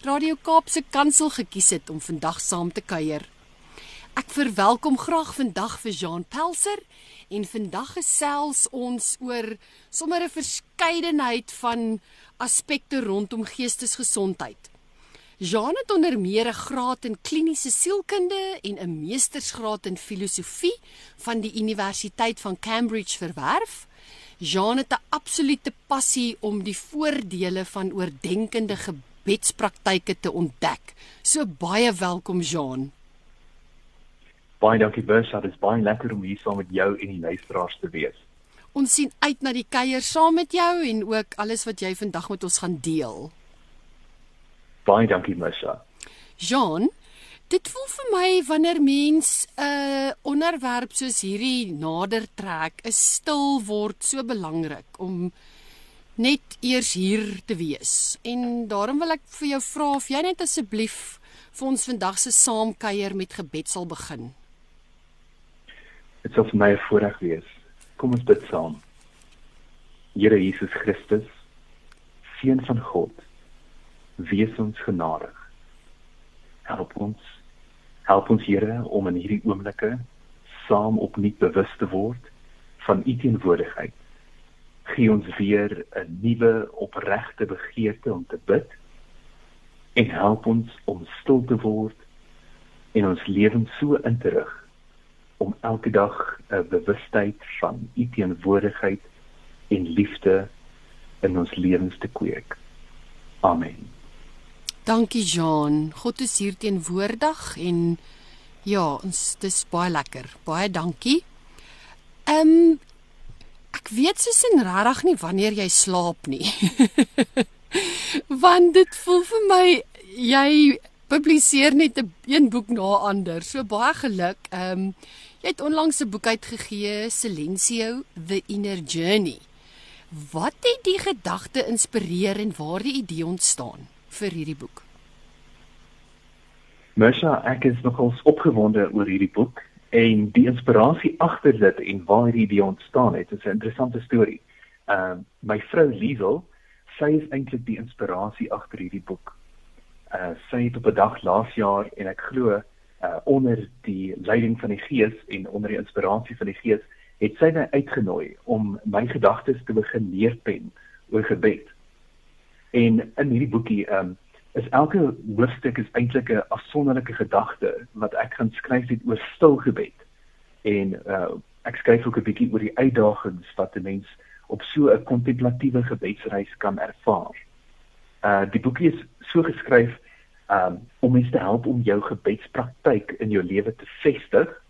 Radio Kaapse Kansel gekies het om vandag saam te kuier. Ek verwelkom graag vandag vir Jean Pelser en vandag gesels ons oor sommer 'n verskeidenheid van aspekte rondom geestesgesondheid. Jean het onder meer 'n graad in kliniese sielkunde en 'n meestersgraad in filosofie van die Universiteit van Cambridge verwerf. Jean het 'n absolute passie om die voordele van oordenkende gebedspraktyke te ontdek. So baie welkom Jean. Baie dankie Bersa, dit is baie lekker om hier saam met jou en die luisteraars te wees. Ons sien uit na die kuier saam met jou en ook alles wat jy vandag met ons gaan deel. Baie dankie Bersa. Jean, dit voel vir my wanneer mens 'n uh, onderwerp soos hierdie nader trek, is stil word so belangrik om net eers hier te wees. En daarom wil ek vir jou vra of jy net asseblief vir ons vandag se saamkuier met gebed sal begin. Dit sal vir my 'n voorreg wees. Kom ons bid saam. Here Jesus Christus, seun van God, wees ons genadig. Help ons. Help ons Here om in hierdie oomblikke saam opnuut bewus te word van u teenwoordigheid gee ons weer 'n nuwe opregte begeerte om te bid en help ons om stil te word en ons lewens so in te rig om elke dag 'n bewustheid van u teenwoordigheid en liefde in ons lewens te kweek. Amen. Dankie Jean. God is hier teenwoordig en ja, ons dis baie lekker. Baie dankie. Ehm um, Ek weet soos en regtig nie wanneer jy slaap nie. Want dit voel vir my jy publiseer net 'n een boek na ander. So baie geluk. Ehm um, jy het onlangs 'n boek uitgegee, Silencio: The Inner Journey. Wat het die gedagte inspireer en waar die idee ontstaan vir hierdie boek? Mesha, ek is nogals opgewonde oor hierdie boek en die inspirasie agter dit en waar hierdie idee ontstaan het, is 'n interessante storie. Ehm uh, my vrou Liesel, sy is eintlik die inspirasie agter hierdie boek. Uh sy het op 'n dag laas jaar en ek glo uh onder die leiding van die Gees en onder die inspirasie van die Gees, het sy my uitgenooi om my gedagtes te begin neerpen oor gebed. En in hierdie boekie ehm um, is elke hoofstuk is eintlik 'n afsonderlike gedagte wat ek gaan skryf het oor stil gebed. En uh ek skryf ook 'n bietjie oor die uitdagings wat 'n mens op so 'n kontemplatiewe gebedsreis kan ervaar. Uh die boekie is so geskryf um om mense te help om jou gebedspraktyk in jou lewe te vestig.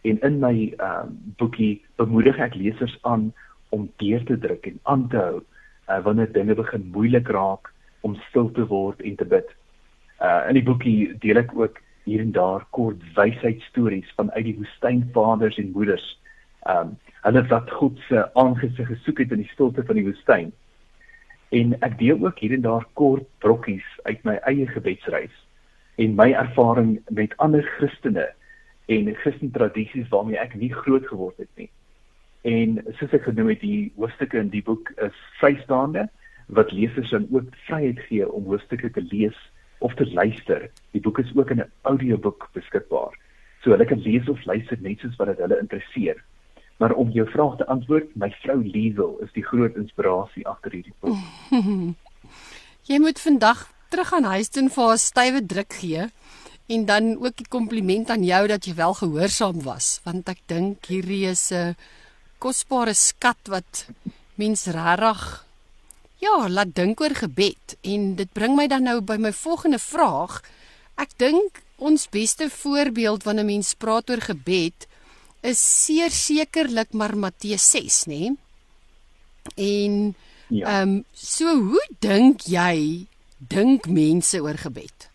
En in my um boekie bemoedig ek lesers aan om deur te druk en aan te hou uh wanneer dinge begin moeilik raak om stil te word en te bid. Uh in die boekie deel ek ook hier en daar kort wysheidstories van uit die woestynvaders en moeders. Um hulle wat God se aangesig gesoek het in die stilte van die woestyn. En ek deel ook hier en daar kort brokkies uit my eie gebedsreis en my ervaring met ander Christene en Christelike tradisies waarmee ek nie groot geword het nie. En soos ek genoem het, die hoofstukke in die boek is vrystaande wat lesers dan ook vryheid gee om hoofstukke te lees of te luister. Die boek is ook in 'n audioboek beskikbaar. So hulle kan lees of luister net soos wat dit hulle interesseer. Maar om jou vraag te antwoord, my vrou Liesel is die groot inspirasie agter hierdie boek. Jy moet vandag terug aan huis toe vir 'n stywe druk gee en dan ook 'n kompliment aan jou dat jy wel gehoorsaam was, want ek dink hierdie is 'n kosbare skat wat mens regtig Ja, laat dink oor gebed en dit bring my dan nou by my volgende vraag. Ek dink ons beste voorbeeld wanneer 'n mens praat oor gebed is seer sekerlik maar Matteus 6, nê? Nee? En ja. ehm ja. um, so hoe dink jy dink mense oor gebed?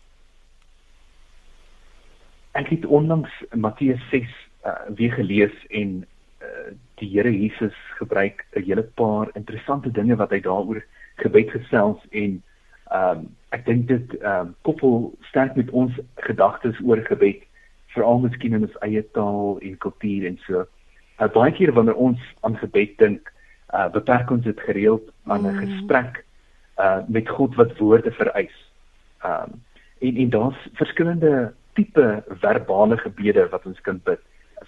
ek het onlangs Matteus 6 uh, weer gelees en uh, die Here Jesus gebruik 'n hele paar interessante dinge wat hy daaroor gebed gesels en ehm um, ek dink dit ehm um, koppel sterk met ons gedagtes oor gebed veral miskien in ons eie taal en kultuur en so. Uh, baie keer wanneer ons aan gebed dink, uh, beperk ons dit gereeld aan 'n mm. gesprek uh met God wat woorde vereis. Ehm um, en en daar's verskillende tipe verbale gebede wat ons kan bid.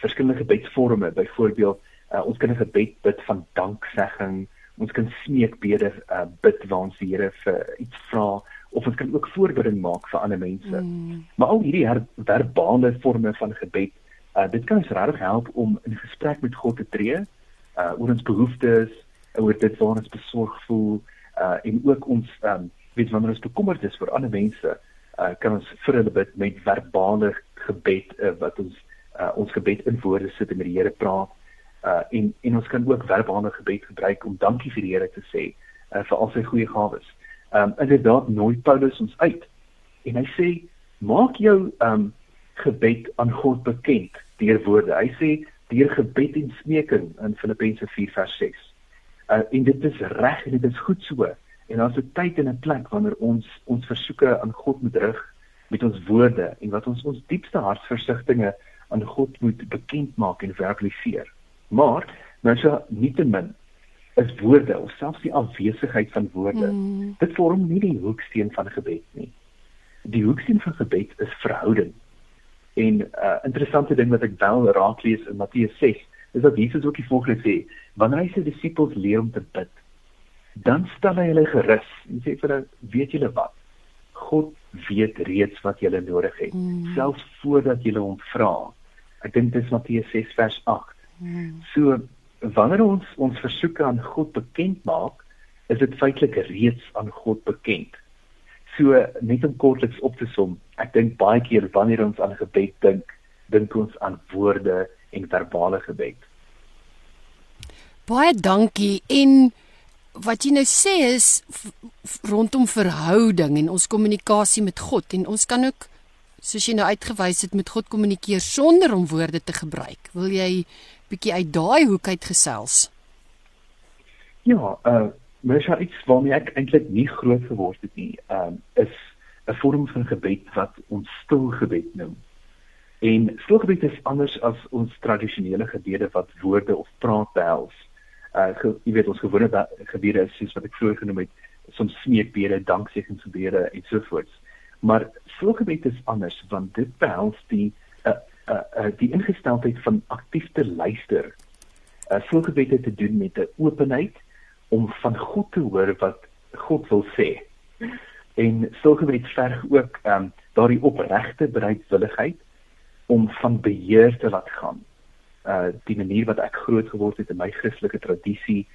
Verskillende gebedsforme, byvoorbeeld uh, ons kan 'n gebed bid van danksegging, ons kan smeekbede uh, bid waar ons die Here vir iets vra of ons kan ook voorbereiding maak vir ander mense. Mm. Maar al hierdie verbale forme van gebed, uh, dit kan ons regtig help om in gesprek met God te tree uh, oor ons behoeftes, oor dit waar ons besorg voel uh, en ook ons um, weet wanneer ons bekommerd is vir ander mense uh, kan ons vir hulle bid met verbale gebed uh, wat ons uh, ons gebed in woorde sit en met die Here praat. Uh, en en ons kan ook verbale gebed gebruik om dankie vir die Here te sê uh, vir al sy goeie gawes. Um inderdaad nooi Paulus ons uit en hy sê maak jou um gebed aan God bekend deur woorde. Hy sê deur gebed en smeking in Filippense 4 vers 6. Uh, en dit is reg en dit is goed so. En daar's 'n tyd en 'n plek wanneer ons ons versoeke aan God moet rig met ons woorde en wat ons ons diepste hartsversigtings aan God moet bekend maak en verbaliseer. Maar mens nou nie te min is woorde of selfs die afwesigheid van woorde. Mm. Dit vorm nie die hoeksteen van gebed nie. Die hoeksteen van gebed is verhouding. En 'n uh, interessante ding wat ek wel raak lees in Matteus 6 is dat Jesus ook die volgende sê: Wanneer hy sy disippels leer om te bid, dan stel hy hulle gerus en sê vir hulle weet julle wat God weet reeds wat julle nodig het mm. selfs voordat julle hom vra ek dink dit is Matteus 6 vers 8 mm. so wanneer ons ons versoeke aan God bekend maak is dit feitelik reeds aan God bekend so net om kortliks op te som ek dink baie keer wanneer ons aan gebed dink dink ons aan woorde en verbale gebed baie dankie en wat jy nou sê is rondom verhouding en ons kommunikasie met God en ons kan ook soos jy nou uitgewys het met God kommunikeer sonder om woorde te gebruik. Wil jy bietjie uit daai hoek uit gesels? Ja, uh mens het iets waarmee ek eintlik nie groot geword het nie. Um is 'n vorm van gebed wat ons stil gebed noem. En stil gebed is anders as ons tradisionele gebede wat woorde of praat behels uh jy weet ons gewone gebiede is soos wat ek vroeër genoem het soms smeekbede, dankseggensgebede en so voort. Maar vroeggebed is anders want dit behels die uh uh, die ingesteldheid van aktief te luister. Uh vroeggebed het te doen met 'n openheid om van God te hoor wat God wil sê. En vroeggebed verg ook um daardie opregte bereidwilligheid om van beheer te laat gaan uh die manier wat ek groot geword het in my Christelike tradisie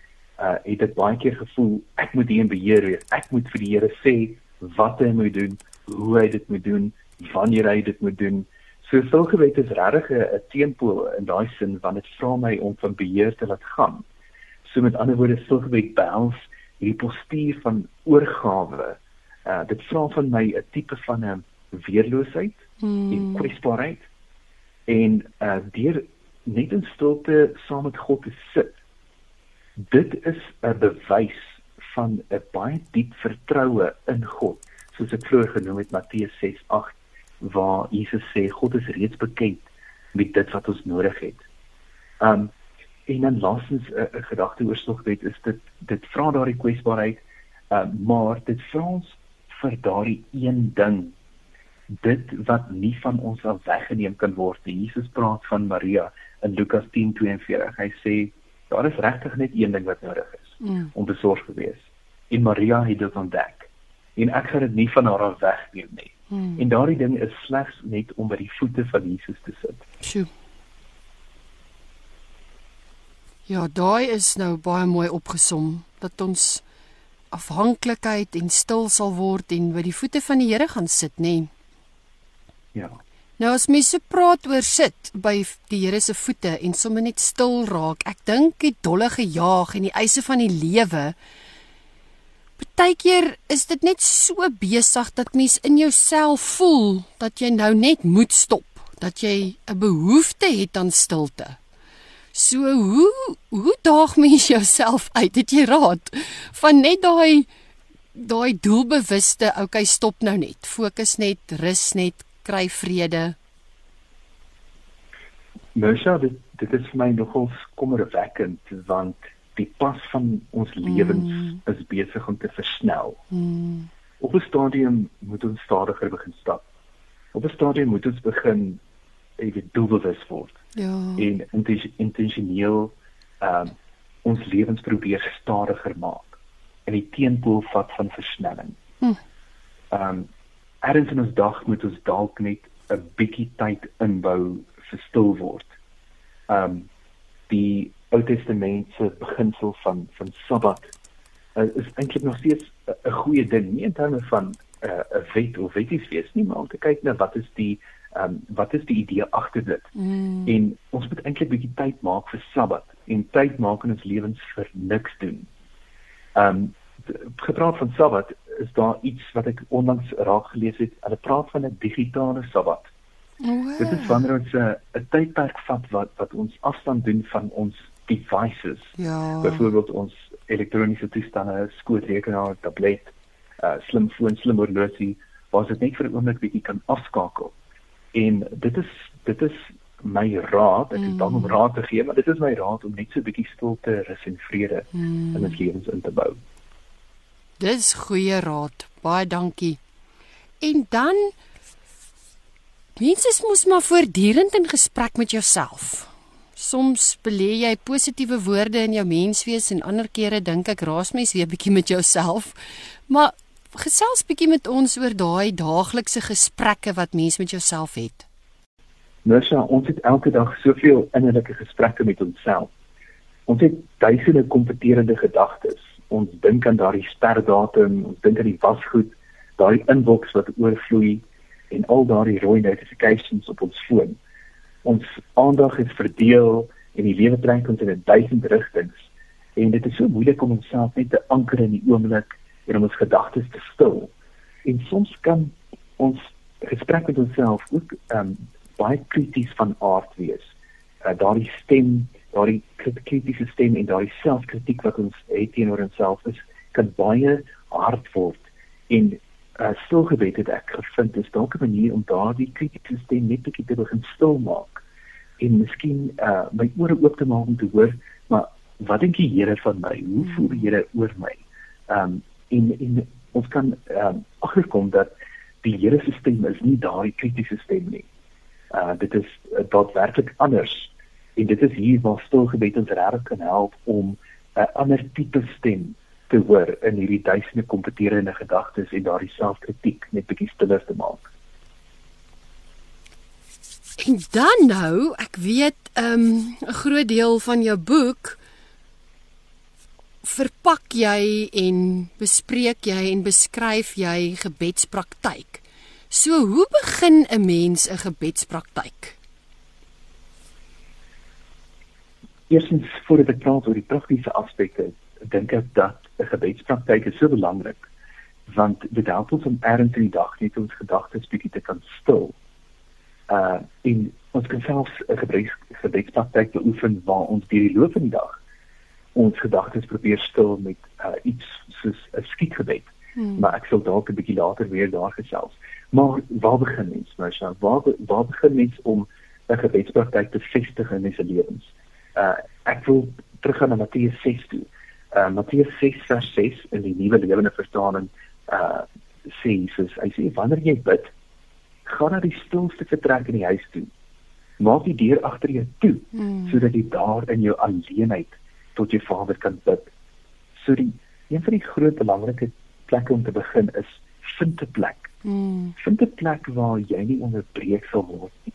uh het ek baie keer gevoel ek moet hier in beheer wees. Ek moet vir die Here sê wat hy moet doen, hoe hy dit moet doen, wanneer hy dit moet doen. So sulgebed is regtig 'n teenpool in daai sin want dit vra my om van beheer te laat gaan. So met ander woorde sulgebed behels hierdie postuur van oorgawe. Uh dit vra van my 'n tipe van 'n weerloosheid hmm. en kwesbaarheid en uh deur net in stilte saam met God te sit. Dit is 'n bewys van 'n baie diep vertroue in God, soos ek vroeër genoem het Matteus 6:8 waar Jesus sê God is reeds bekend met dit wat ons nodig het. Um en dan laastens 'n gedagte oor slogwet is dit dit vra daardie kwesbaarheid, uh, maar dit vra ons vir daardie een ding dit wat nie van ons af weggeneem kan word nie. Jesus praat van Maria in Lukas 10:42. Hy sê daar is regtig net een ding wat nodig is mm. om besorg te wees. En Maria het dit ontdek. En ek gaan dit nie van haar af wegneem nie. Mm. En daardie ding is slegs net om by die voete van Jesus te sit. Sjoe. Ja, daai is nou baie mooi opgesom dat ons afhanklikheid en stil sal word en by die voete van die Here gaan sit, nê? Nee. Ja. Nou as mens so praat oor sit by die Here se voete en sommer net stil raak, ek dink die dolle gejaag en die eise van die lewe. Partykeer is dit net so besig dat mens in jouself voel dat jy nou net moet stop, dat jy 'n behoefte het aan stilte. So hoe hoe daag mens jouself uit? Het jy raad van net daai daai doelbewuste, okay, stop nou net. Fokus net, rus net, kry vrede. Mersha, dit dit is vir my nogal kommerwekkend want die pas van ons lewens mm. is besig om te versnel. Mm. Op 'n stadium moet ons stadiger begin stap. Op 'n stadium moet ons begin ewe doelbewus word. Ja. En intentioneel ehm um, ons lewens probeer stadiger maak in die teenpool vat van versnelling. Hm. Ehm um, ergens in ons dag moet ons dalk net 'n bietjie tyd inbou vir stil word. Ehm um, die Ou Testament se beginsel van van Sabbat uh, is eintlik nog steeds 'n goeie ding nie in terme van eh, 'n uh, wet of weties wees nie, maar om te kyk na wat is die ehm um, wat is die idee agter dit? Mm. En ons moet eintlik 'n bietjie tyd maak vir Sabbat en tyd maak in ons lewens vir niks doen. Ehm um, gepraat van Sabbat is daar iets wat ek onlangs raak gelees het. Hulle praat van 'n digitale Sabbat. Oh, dit is wanneer ons 'n 'n tydperk vat wat wat ons afstand doen van ons devices. Ja. Byvoorbeeld ons elektroniese toestande, skootrekenaar, tablet, uh slimfoon, slim horlosie, waar dit net vir 'n oomblik bietjie kan afskakel. En dit is dit is my raad, ek is mm. dan om raad te gee, maar dit is my raad om net so 'n bietjie stilte, rus en vrede mm. in ons lewens in te bou. Dis goeie raad. Baie dankie. En dan mense moet maar voortdurend in gesprek met jouself. Soms belê jy positiewe woorde in jou menswees en ander kere dink ek raas mens weer bietjie met jouself. Maar gesels bietjie met ons oor daai daaglikse gesprekke wat mens met jouself het. Nisha, ons het elke dag soveel innerlike gesprekke met onsself. Ons het duisende kompeterende gedagtes. Ons dink aan daardie sterdatum, ons dink aan die wasgoed, daai inbox wat oorvloei en al daardie rooi notifications op ons foon. Ons aandag is verdeel en die lewe trek ons in 'n rigtings en dit is so moeilik om onsself net te anker in die oomblik en om ons gedagtes te stil. En soms kan ons gesprek met onsself ook ehm um, baie krities van aard wees. Uh, daardie stem, daardie kritiese stem en daardie selfkritiek wat ons het teenoor onsself is, kan baie hard word. En uh, stilgebed het ek gevind is dalk 'n manier om daardie kritiese stem net bietjie te begin stil maak en miskien uh, my ore oop te maak om te hoor, maar wat dink die Here van my? Hoe voel die Here oor my? Ehm um, en en ons kan ehm um, agterkom dat die Here se stem is nie daai kritiese stem nie. Uh dit is uh, daadwerklik anders en dit is hier waar stilgebed ons regtig kan help om 'n uh, ander tipe stem te hoor in hierdie duisende kompeterende gedagtes en daardie selfkritiek net bietjie stiller te maak. En dan nou, ek weet 'n um, groot deel van jou boek verpak jy en bespreek jy en beskryf jy gebedspraktyk. So hoe begin 'n mens 'n gebedspraktyk? Eerstens voordat ek praat oor die praktiese aspekte, dink ek dat 'n gebedspraktyk is so belangrik want dit help ons om ergens in die dag net ons gedagtes bietjie te kan stil. Uh in ons kan selfs 'n gebedspraktyk beoefen waar ons deur die loop van die dag ons gedagtes probeer stil met uh, iets soos 'n skietgebed. Hmm. Maar ek sal dalk 'n bietjie later weer daar gesels. Maar waar begin mens, Marsha? Waar waar begin mens om 'n gebedspraktyk te vestig in mense lewens? Uh ek wil teruggaan na Matteus 6 toe. Uh Matteus 6 vers 6 in die nuwe lewende vertaling uh sê Jesus, hy sê wanneer jy bid, gaan na die stilste vertrek in die huis toe. Maak die deur agter jou toe hmm. sodat jy daar in jou alleenheid tot jy Vader kan bid. So die een van die groot belangrike plekke om te begin is vind 'n plek. Mm. Vind 'n plek waar jy nie onderbreek sal word nie.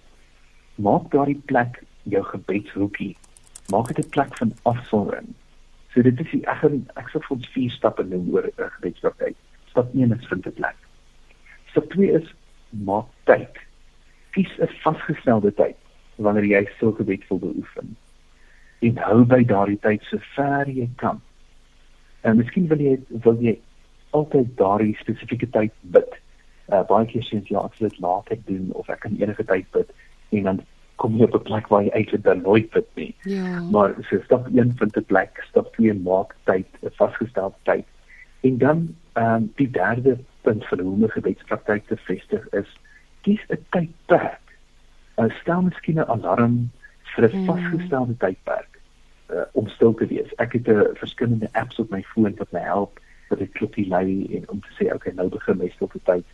Maak daardie plek jou gebedshoekie. Maak dit 'n plek van afsondering. So dit is ek gaan ek sal vir ons vier stappe noem oor 'n gebedspraktyk. Stap 1 is vind 'n plek. Stap 2 is maak tyd. Kies 'n vasgestelde tyd wanneer jy so gebed wil beoefen en hou by daardie tyd so ver jy kan. En miskien wil jy wil jy altyd daardie spesifieke tyd bid. Uh baie keer sê jy ja, ek wil dit later doen of ek kan enige tyd bid. en dan kom jy op 'n plek waar jy eintlik dan nooit fit nie. Ja. Maar so stap 1 vind 'n plek, stap 2 maak tyd, 'n vasgestelde tyd. En dan ehm um, die derde punt van hoe 'n gebedspraktyk te vestig is, kies 'n tydperk. Uh, stel miskien 'n alarm vir 'n Hmm. vasgestelde tydperk uh, om stil te wees. Ek het 'n uh, verskillende apps op my foon wat my help dat ek klokkie lei en om te sê okay, nou begin my stilte tyd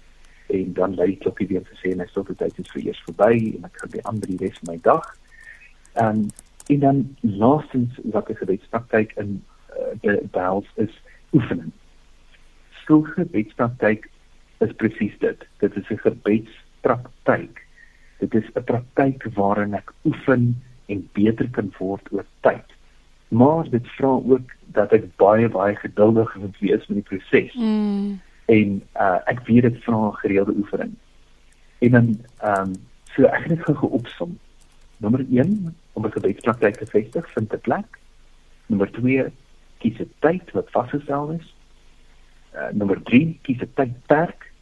en dan lei die klokkie weer te sê my stilte tyd is vir eers verby en ek gaan weer aan die res van my dag. Um, en dan laastens wat ek gebedspraktyk in uh, behels is oefening. Stilgebedspraktyk is presies dit. Dit is 'n gebedspraktyk. Dit is 'n praktyk waarin ek oefen en beter kan word oor tyd. Maar dit vra ook dat ek baie baie geduldig moet wees met die proses. Mm. En uh ek weet dit vra gereelde oefening. En dan ehm um, so ek het dit gou geopsom. Nommer 1 om 'n gebedspraktyk te vestig, vind 'n plek. Nommer 2 kies 'n tyd wat vasgestel is. Uh nommer 3 kies 'n tydperk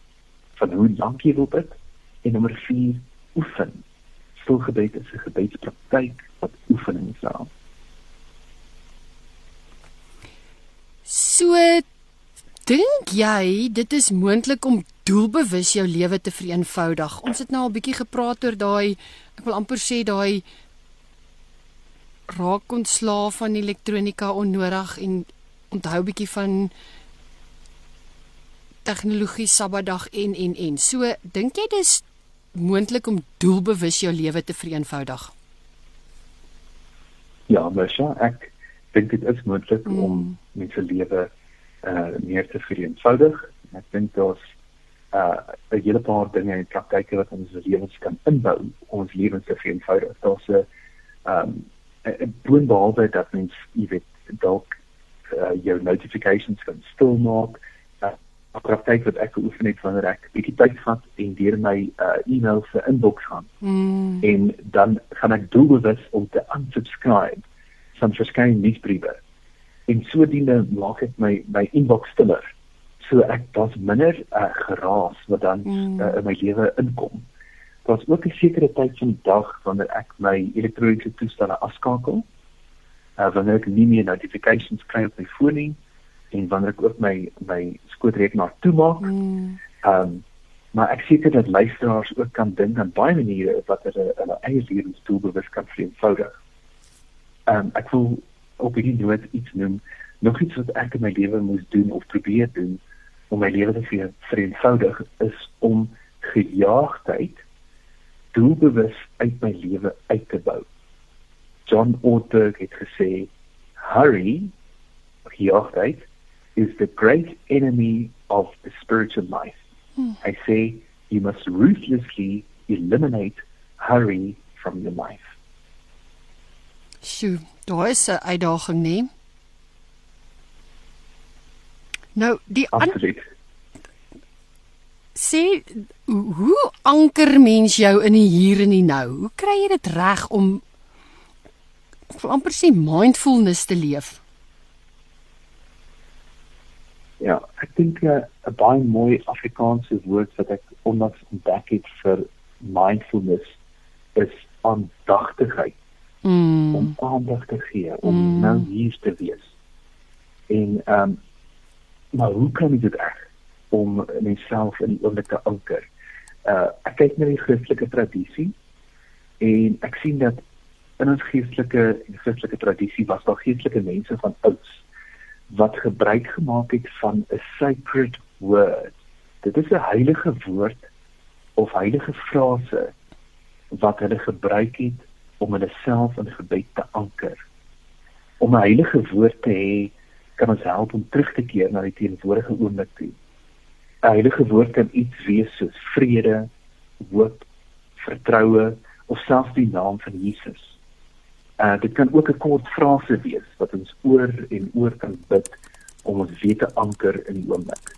van hoe lank jy wil bid en nommer 4 oefen. Stilgebed is 'n gebedspraktyk wat oefening vra. So dink jy dit is moontlik om doelbewus jou lewe te vereenvoudig? Ons het nou al bietjie gepraat oor daai ek wil amper sê daai raak ontslaaf van elektronika onnodig en onthou bietjie van tegnologie Sabbatdag en en en. So dink jy dis moontlik om doelbewus jou lewe te vereenvoudig? Ja, Mesha, ek dink dit is moontlik Mm. mm. om mense lewe uh meer te vereenvoudig. Ek dink daar's uh 'n hele paar dinge in praktyke wat ons lewens kan inbou om ons lewens te vereenvoudig. Daar's 'n um 'n boonbehalwe dat mens, jy weet, dalk uh, jou notifications kan stil maak. Uh, 'n praktyk wat ek geoefen het wanneer ek bietjie tyd vat en deur my uh e-mails se inbox gaan Mm. en dan gaan ek doelbewus om te unsubscribe van verskeie nuusbriewe. En sodoende maak ek my my inbox stiller. So ek daar's minder uh, geraas wat dan Mm. uh, in my lewe inkom. Daar's ook 'n sekere tyd van die dag wanneer ek my elektroniese toestelle afskakel. Uh, wanneer ek nie meer notifications kry op my foon nie en wanneer ek ook my my skootrekenaar toemaak. Mm. Ehm um, maar ek seker dat luisteraars ook kan dink aan baie maniere wat hulle hulle eie lewens doelbewus kan vereenvoudig. Ehm um, ek wil op hierdie noot iets noem, nog iets wat ek in my lewe moes doen of probeer doen om my lewe te ver- vereenvoudig is om gejaagdheid doelbewus uit my lewe uit te bou. John Ortberg het gesê, "Hurry, gejaagdheid is the great enemy of the spiritual life." I say you must ruthlessly eliminate hurry from your life. Sjoe, daar is 'n uitdaging, nê? Nou, die Absoluut. sê hoe, anker mens jou in die hier en die nou? Hoe kry jy dit reg om amper sê mindfulness te leef? Ja, ek dink eh, 'n baie mooi Afrikaanse woord wat ek onlangs ontdek het vir mindfulness is aandagtigheid. Mm. om aandag te gee, om Mm. nou hier te wees. En ehm um, maar hoe kan jy dit reg om myself in die oomblik te anker? Uh ek kyk na die Christelike tradisie en ek sien dat in ons geestelike en Christelike tradisie was daar geestelike mense van ouds wat gebruik gemaak het van 'n sacred word. Dit is 'n heilige woord of heilige frase wat hulle gebruik het om hulle self in gebed te anker. Om 'n heilige woord te hê kan ons help om terug te keer na die teenwoordige oomblik toe. 'n Heilige woord kan iets wees soos vrede, hoop, vertroue of selfs die naam van Jesus. Uh dit kan ook 'n kort frase wees wat ons oor en oor kan bid om ons weer te anker in die oomblik.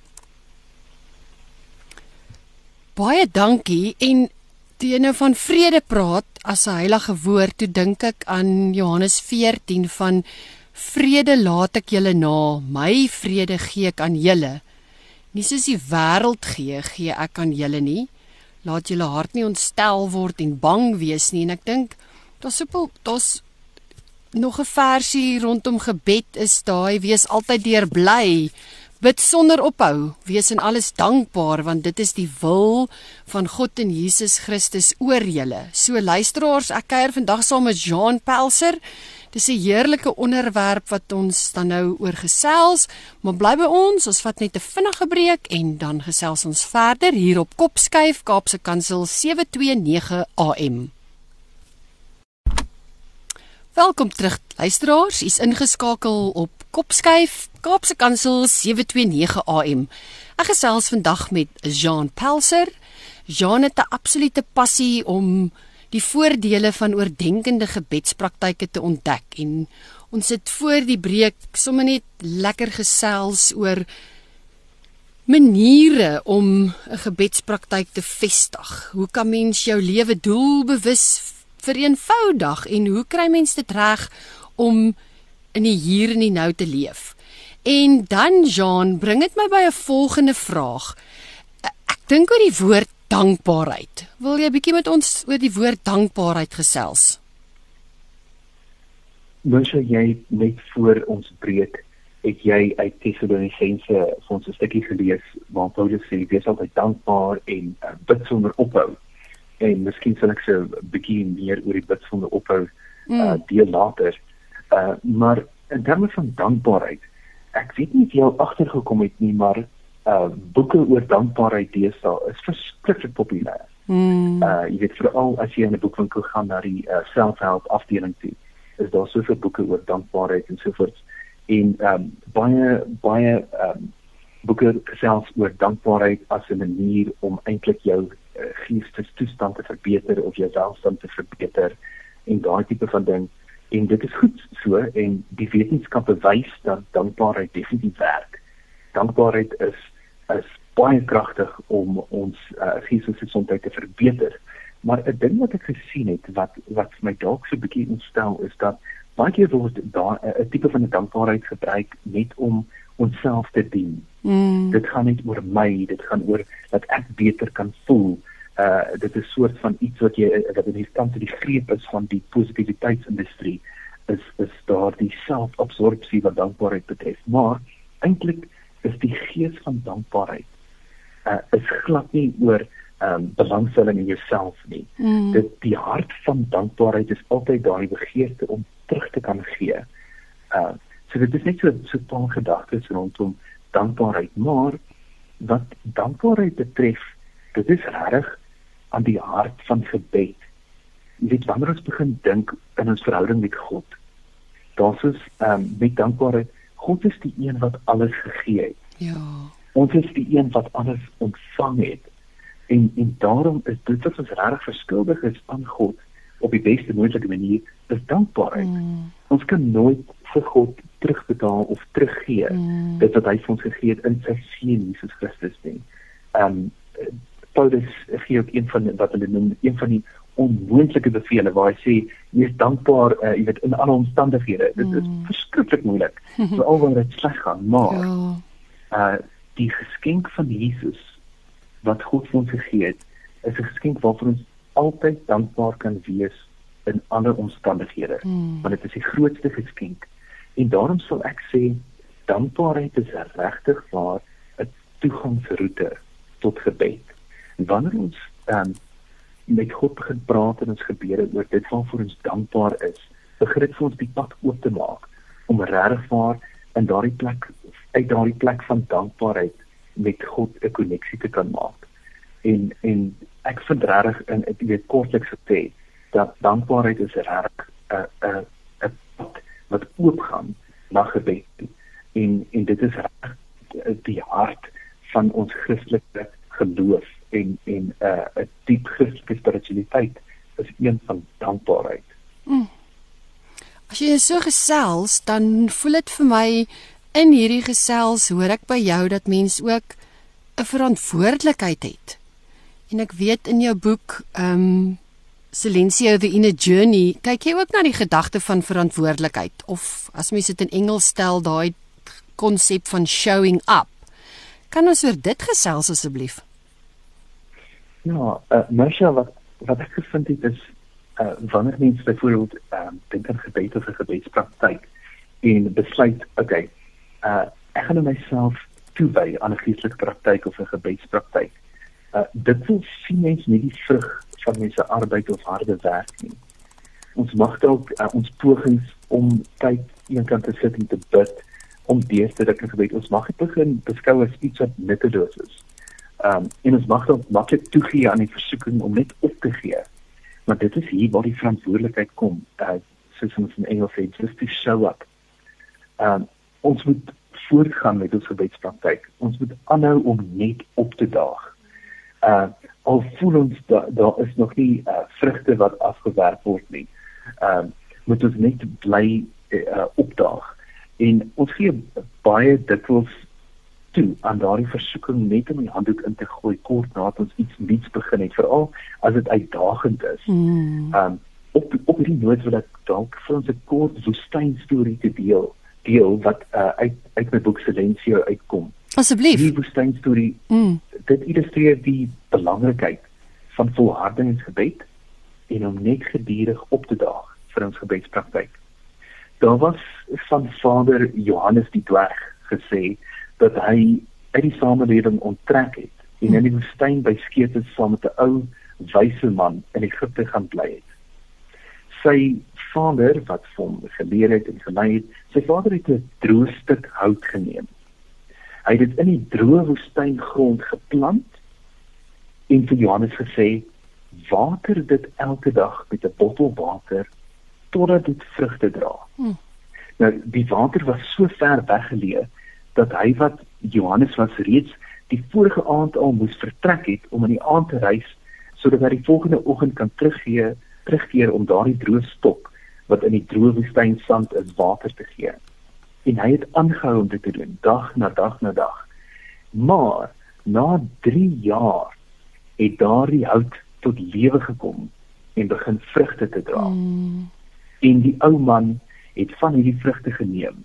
Baie dankie en toe jy nou van vrede praat as 'n heilige woord, toe dink ek aan Johannes 14 van vrede laat ek julle na, my vrede gee ek aan julle. Nie soos die wêreld gee, gee ek aan julle nie. laat julle hart nie ontstel word en bang wees nie en ek dink daar's sopel daar's nog 'n versie rondom gebed is daai wees altyd deur bly bid sonder ophou. Wees in alles dankbaar want dit is die wil van God en Jesus Christus oor julle. So luisteraars ek kuier vandag saam met Jean Pelser. Dis 'n heerlike onderwerp wat ons dan nou oor gesels, maar bly by ons, ons vat net 'n vinnige breek en dan gesels ons verder hier op Kopskyf Kaapse Kansel 729 AM. Welkom terug luisteraars, u's ingeskakel op Kopskyf Kaapse Kansel 729 AM. Ek gesels vandag met Jean Pelser. Jean het 'n absolute passie om die voordele van oordenkende gebedspraktyke te ontdek en ons het voor die breek sommer net lekker gesels oor maniere om 'n gebedspraktyk te vestig. Hoe kan mens jou lewe doelbewus vereenvoudig en hoe kry mens dit reg om in die hier en die nou te leef? En dan Jean, bring dit my by 'n volgende vraag. Ek dink oor die woord dankbaarheid. Wil jy bietjie met ons oor die woord dankbaarheid gesels? Mens jy net voor ons breek het jy uit Tessalonisense vir ons 'n stukkie gelees waar Paulus sê wees altyd dankbaar en uh, bid sonder ophou. En miskien sal ek se so bietjie meer oor die bid sonder ophou uh, mm. deel later. Uh, maar in terme van dankbaarheid, ek weet nie of jy al agtergekom het nie, maar uh boeke oor dankbaarheid deesdae is verskriklik populêr. Mm. Uh jy weet veral as jy in 'n boekwinkel gaan na die uh, selfhelp afdeling toe, is daar soveel boeke oor dankbaarheid en so voort. En um baie baie um boeke selfs oor dankbaarheid as 'n manier om eintlik jou uh, geestestoestand te verbeter of jou welstand te verbeter en daai tipe van ding. En dit is goed so en die wetenskap bewys dat dankbaarheid definitief werk. Dankbaarheid is is baie kragtig om ons uh, geestelike gesondheid te verbeter. Maar 'n ding wat ek gesien het wat wat my dalk so 'n bietjie ontstel is dat baie keer word daar 'n tipe van dankbaarheid gebruik net om onsself te dien. Mm. Dit gaan nie oor my, dit gaan oor dat ek beter kan voel. Uh dit is 'n soort van iets wat jy wat in die stand te die greep is van die positiwiteitsindustrie is is daar die selfabsorpsie wat dankbaarheid betref. Maar eintlik is die gees van dankbaarheid. Uh is glad nie oor ehm um, belangstelling in jouself nie. Mm. Dit die hart van dankbaarheid is altyd daardie begeerte om terug te kan gee. Uh so dit is net so so 'n paar gedagtes rondom dankbaarheid, maar wat dankbaarheid betref, dit is reg aan die hart van gebed. Jy weet wanneer ons begin dink in ons verhouding met God, daar's ons ehm um, met dankbaarheid God is die een wat alles gegee het. Ja. Ons is die een wat alles ontvang het. En en daarom is dit wat ons regtig verskuldig is aan God op die beste moontlike manier is dankbaarheid. Mm. Ons kan nooit vir God terugbetaal of teruggee mm. dit wat hy vir ons gegee het in sy seun Jesus Christus nie. Ehm um, Paulus gee ook een van wat hulle noem een van die onmoontlike bevele waar hy sê wees dankbaar uh, jy weet in alle omstandighede dit is mm. verskriklik moeilik veral wanneer dit sleg gaan maar ja. uh die geskenk van Jesus wat God vir ons gegee het is 'n geskenk waarvoor ons altyd dankbaar kan wees in alle omstandighede mm. want dit is die grootste geskenk en daarom sal ek sê dankbaarheid is regtig waar 'n toegangsroete tot gebed wanneer ons um, met God begin praat in ons gebede oor dit waarvoor ons dankbaar is, begin dit vir ons die pad oop te maak om regwaar in daardie plek uit daardie plek van dankbaarheid met God 'n koneksie te kan maak. En en ek vind regtig in ek weet kortliks gesê dat dankbaarheid is regtig 'n 'n 'n pad wat oop gaan na gebed. En en dit is reg die hart van ons Christelike geloof en en 'n uh, 'n diep Christelike spiritualiteit is een van dankbaarheid. Mm. As jy so gesels, dan voel dit vir my in hierdie gesels hoor ek by jou dat mens ook 'n verantwoordelikheid het. En ek weet in jou boek, ehm um, Silencio the Inner Journey, kyk jy ook na die gedagte van verantwoordelikheid of as mens dit in Engels stel, daai konsep van showing up. Kan ons oor dit gesels asseblief? Ja, uh, Marsha wat wat ek gevind het is uh, wanneer mense byvoorbeeld uh, dink aan gebed of 'n gebedspraktyk en besluit, okay, uh, ek gaan myself toewy aan 'n geestelike praktyk of 'n gebedspraktyk. Uh, dit wil sien mens nie die vrug van mense arbeid of harde werk nie. Ons mag dalk uh, ons pogings om tyd eenkant te sit en te bid om deur te dik gebed. Ons mag dit begin beskou as iets wat nutteloos is. Ehm um, en ons mag dalk maklik toegee aan die versoeking om net op te gee. Maar dit is hier waar die verantwoordelikheid kom uh soos ons in Engels sê just to show up. Um ons moet voortgaan met ons gebedspraktyk. Ons moet aanhou om net op te daag. Uh al voel ons daar da is nog nie uh, vrugte wat afgewerk word nie um moet ons net bly uh, opdaag. En ons gee baie dikwels toe aan daardie versoeking net om die handdoek in te gooi kort nadat ons iets nuuts begin het veral as dit uitdagend is. Hmm. Ehm um, op op hierdie noot wil ek dalk vir ons 'n kort woestyn storie te deel deel wat uh, uit uit my boek Silencio uitkom. Asseblief. Die woestyn storie. Mm. Dit illustreer die belangrikheid van volharding in gebed en om net gedurig op te daag vir ons gebedspraktyk. Daar was van Vader Johannes die dwerg gesê dat hy uit die samelewing onttrek het en in die woestyn by skete saam met 'n ou wyse man in Egipte gaan bly het. Sy vader wat hom geleer het en gelei het, sy vader het 'n droë stuk hout geneem. Hy het dit in die droë woestyngrond geplant en vir Johannes gesê: "Water dit elke dag met 'n bottel water totdat dit vrugte dra." Hmm. Nou die water was so ver weggeleë dat hy wat Johannes was reeds die vorige aand al moes vertrek het om in die aand te reis sodat hy die volgende oggend kan teruggee terugkeer om daardie droë stok wat in die droë woestyn sand is water te gee. En hy het aangehou om dit te doen dag na dag na dag. Maar na 3 jaar het daardie hout tot lewe gekom en begin vrugte te dra. Mm. En die ou man het van hierdie vrugte geneem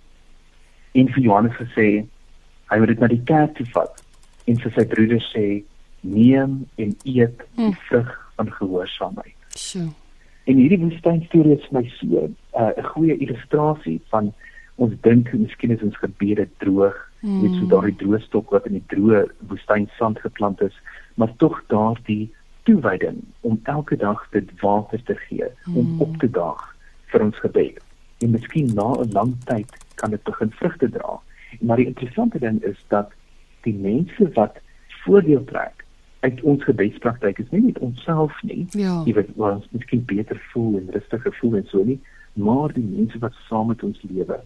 en vir Johannes gesê hy moet dit na die kerk toe vat en vir sy broeders sê neem en eet die hm. vrug van gehoorsaamheid. So. En hierdie woestynstorie is my so uh, 'n uh, goeie illustrasie van ons dink miskien is ons gebede droog, mm. net so daardie droë stok wat in die droë woestynsand geplant is, maar tog daardie toewyding om elke dag dit water te gee, mm. om op te daag vir ons gebed. En miskien na 'n lang tyd kan dit begin vrugte dra. Maar die interessante ding is dat die mense wat voordeel trek uit ons gebedspraktyk is nie net onsself nie. Ja. Jy weet ons miskien beter voel en rustiger voel en so nie, maar die mense wat saam met ons lewe.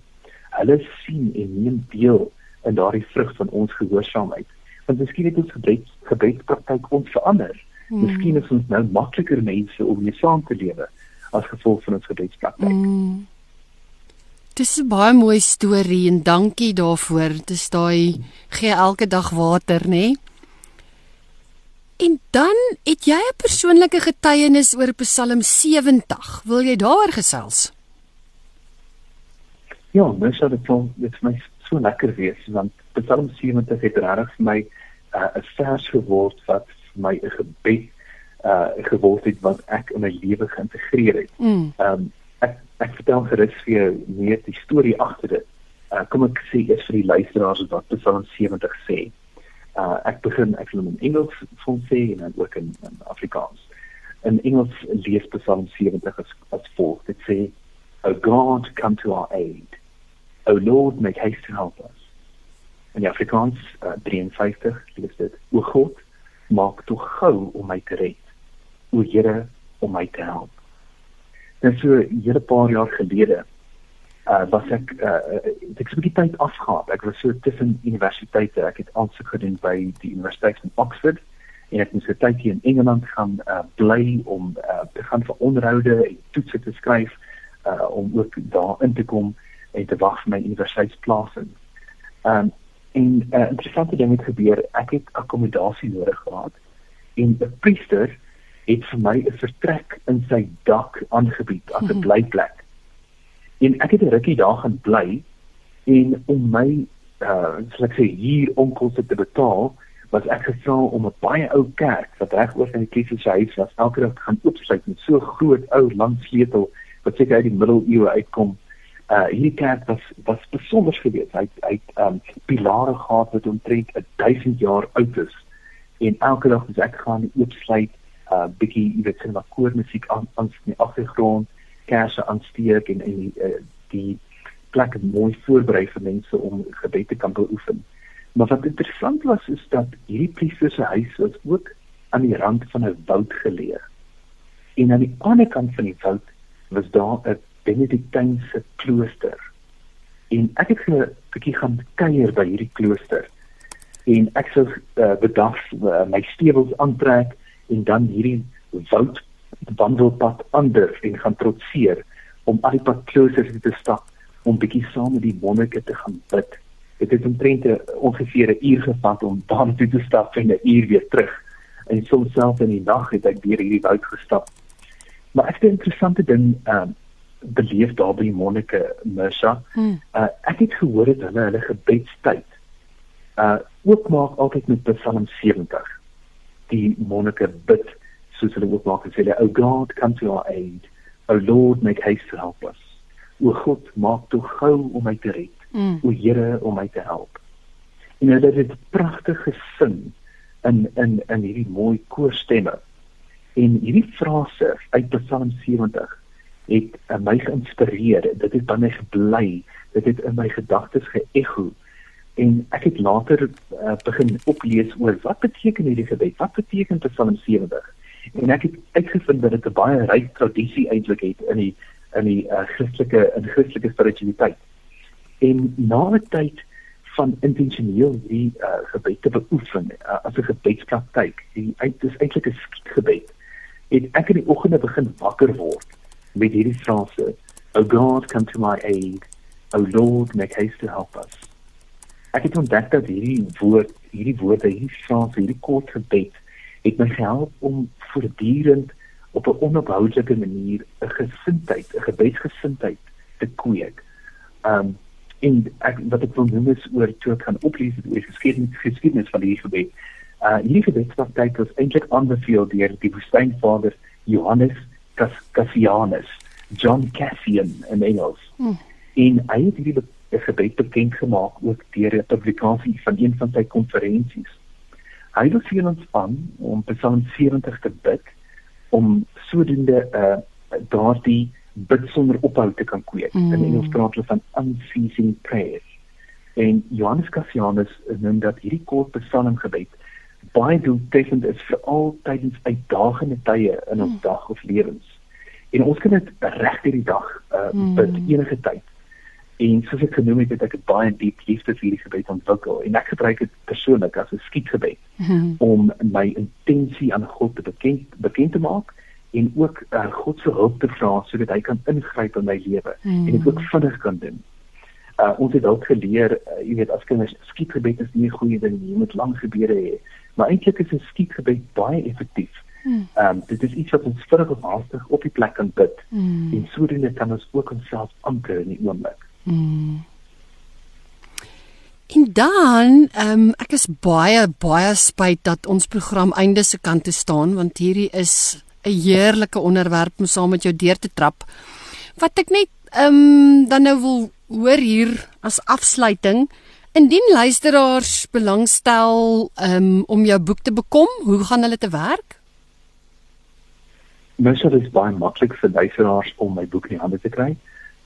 Hulle sien en neem deel in daardie vrug van ons gehoorsaamheid. Want miskien het ons gebed gebedspraktyk ons verander. Hmm. Miskien is ons nou makliker mense om mee saam te lewe as gevolg van ons gebedspraktyk. Hmm. Dis 'n baie mooi storie en dankie daarvoor. Dis daai gee elke dag water, nê? En dan het jy 'n persoonlike getuienis oor Psalm 70. Wil jy daaroor gesels? Ja, mens het dit dit my so lekker wees want Psalm 70 het regtig vir my uh, 'n uh, vers geword wat vir my 'n gebed uh geword het wat ek in my lewe geïntegreer het. Mm. Um vertel gerus vir jou meer die storie agter dit. Uh, kom ek sê eers vir die luisteraars wat Psalm 70 sê. Uh, ek begin ek wil in Engels van sê en dan ook in, in Afrikaans. In Engels lees Psalm 70 as, as volg. Dit sê, O God, come to our aid. O Lord, make haste to help us. In die Afrikaans uh, 53 lees dit, O God, maak tog gou om my te red. O Here, om my te help. Dit so 'n hele paar jaar gelede uh was ek uh ek het 'n bietjie tyd afgehaal. Ek was so tussen universiteite. Ek het aansoek gedoen by die Universiteit van Oxford en ek moes 'n tydjie in Engeland gaan uh bly om uh te gaan vir onderhoude en toetse te skryf uh om ook daar in te kom en te wag vir my universiteitsplasing. Um en 'n uh, interessante ding het gebeur. Ek het akkommodasie nodig gehad en 'n priester het vir my 'n vertrek in sy dak aangebied as 'n mhm. blyplek. En ek het 'n rukkie daar gaan bly en om my uh soos ek sê hier onkoste te betaal, was ek gevra om 'n baie ou kerk wat reg oor in die Kliefe se huis was elke dag gaan oopsluit met so groot ou lang sleutel wat seker uit die middeleeue uitkom. Uh hierdie kerk was was besonder geweest. Hy hy um pilare gehad wat omtrent 1000 jaar oud is. En elke dag as ek gaan oopsluit, uh bietjie jy weet sinema koormusiek aan aan die agtergrond, kersse aansteek en en die, uh, die plek mooi voorberei vir mense om gebed te kan beoefen. Maar wat interessant was is dat hierdie priester se huis was ook aan die rand van 'n woud geleë. En aan die ander kant van die woud was daar 'n Benediktynse klooster. En ek het 'n bietjie gaan kuier by hierdie klooster. En ek sou uh, bedag uh, my stewels aantrek en dan hierdie woud wandelpad ander en gaan trotseer om al die pad kloosters te stap om bietjie saam met die monnike te gaan bid dit het omtrent 'n ongeveer 'n uur gevat om daar toe te stap en 'n uur weer terug. En soms self in die nag het ek deur hierdie woud gestap. Maar ek het 'n interessante ding ehm uh, beleef daar by Monike Mersa. Hmm. Uh, ek het gehoor dat hulle hulle gebedstyd uh oopmaak altyd met Psalm 70. Die Monike bid soos hulle oopmaak en sê, "O God, come to our aid. O Lord, make haste to help us." O God, maak toe gou om my te red mm. o Here om my te help. En hulle het dit pragtig gesing in in in hierdie mooi koorstemme. En hierdie frase uit Psalm 70 het uh, my geïnspireer. Dit het by my gebly. Dit het in my gedagtes geëcho. En ek het later uh, begin oplees oor wat beteken hierdie gebed? Wat beteken Psalm 70? En ek het uitgevind dat dit 'n baie ryk tradisie eintlik het in die in die uh, Christelike in Christelike spiritualiteit en na 'n tyd van intentioneel die uh, gebed te beoefen uh, as 'n gebedspraktyk die uit is eintlik 'n skietgebed het ek in die oggende begin wakker word met hierdie frase o god come to my aid o lord make haste to help us ek het ontdek dat hierdie woord hierdie woorde hierdie frase hierdie kort gebed het my gehelp om voortdurend op 'n onophoudelike manier 'n gesindheid 'n gebedsgesindheid te kweek um en ek wat ek wil noem is oor toe ek gaan oplees oor geskiedenis geskiedenis van die gebed. Uh hierdie gebedspraktyk was eintlik aanbeveel deur die woestynvader Johannes Cassianus, John Cassian in Engels. Hmm. En hy het hierdie gebed bekend gemaak ook deur 'n publikasie van een van sy konferensies. Hy het vir ons aan om Psalm 70 te bid om sodoende uh daardie bid sonder ophou te kan kweek. Mm. In Engels praat hulle van unceasing prayer. En Johannes Cassianus noem dat hierdie kort psalmgebed baie doeltreffend is vir al tydens uitdagende tye in ons mm. dag of lewens. En ons kan dit reg deur die dag uh, mm. bid enige tyd. En soos ek genoem het, het ek 'n baie diep liefde vir hierdie gebed ontwikkel en ek gebruik dit persoonlik as 'n skietgebed mm. om my intensie aan God te bekend bekend te maak en ook uh, God se hulp te vra sodat hy kan ingryp in my lewe mm. en dit ook vinnig kan doen. Uh, ons het ook geleer, uh, jy weet as kinders skietgebed is nie 'n goeie ding nie, jy moet lang gebede hê. Maar eintlik is 'n skietgebed baie effektief. Mm. Um, dit is iets wat ons vinnig en haastig op die plek kan bid. Mm. En sodoende kan ons ook onsself anker in die oomblik. Mm. En dan, ehm um, ek is baie baie spyt dat ons program einde se kant toe staan want hierdie is 'n heerlike onderwerp om saam met jou deur te trap. Wat ek net ehm um, dan nou wil hoor hier as afsluiting, indien luisteraars belangstel um, om jou boek te bekom, hoe gaan hulle te werk? Mens dit baie maklik vir luisteraars om my boek in die hande te kry.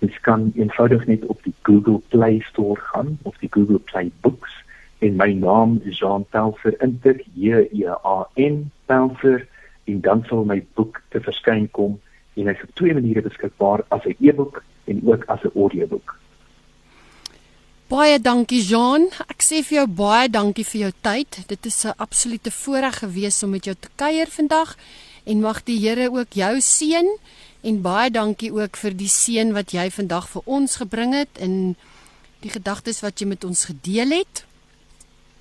Jy kan eenvoudig net op die Google Play Store gaan of die Google Play Books en my naam is Jean Telfer intik J E A N Telfer en dan sal my boek te verskyn kom en hy's op twee maniere beskikbaar as 'n e-boek en ook as 'n audioboek. Baie dankie Jean. Ek sê vir jou baie dankie vir jou tyd. Dit is 'n absolute voorreg gewees om met jou te kuier vandag en mag die Here ook jou seën en baie dankie ook vir die seën wat jy vandag vir ons gebring het en die gedagtes wat jy met ons gedeel het.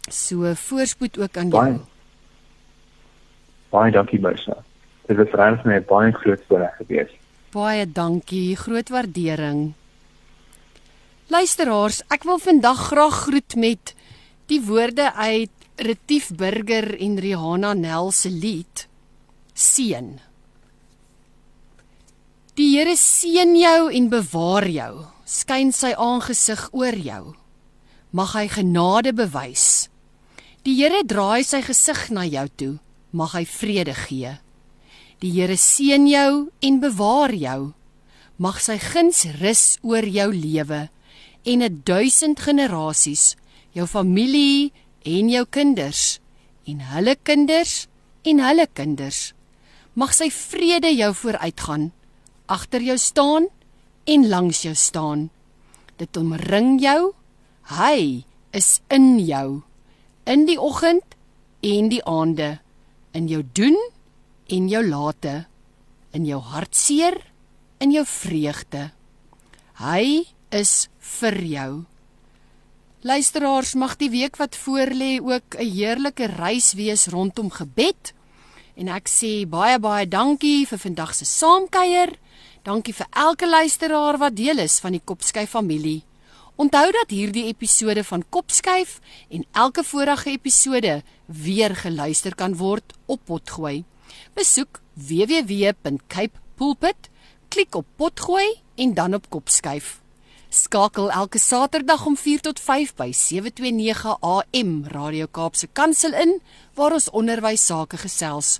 So voorspoed ook aan baie. jou. Baie dankie Musa. Dit was regtig net baie groot voorreg gewees. Baie dankie, groot waardering. Luisteraars, ek wil vandag graag groet met die woorde uit Retief Burger en Rihanna Nel se lied Seën. Die Here seën jou en bewaar jou. Skyn sy aangesig oor jou. Mag hy genade bewys. Die Here draai sy gesig na jou toe. Mag hy vrede gee. Die Here seën jou en bewaar jou. Mag sy guns rus oor jou lewe en 'n duisend generasies, jou familie en jou kinders en hulle kinders en hulle kinders. Mag sy vrede jou vooruitgaan, agter jou staan en langs jou staan. Dit omring jou. Hy is in jou in die oggend en die aande in jou doen en jou late in jou hartseer in jou vreugde. Hy is vir jou. Luisteraars, mag die week wat voorlê ook 'n heerlike reis wees rondom gebed. En ek sê baie baie dankie vir vandag se saamkuier. Dankie vir elke luisteraar wat deel is van die Kopskyf familie. Onthou dat hierdie episode van Kopskyf en elke vorige episode weer geluister kan word op Potgooi. Besoek www.capepulpit, klik op Potgooi en dan op Kopskyf. Skakel elke Saterdag om 4 tot 5 by 729 AM Radio Kaapse Kansel in waar ons onderwys sake gesels.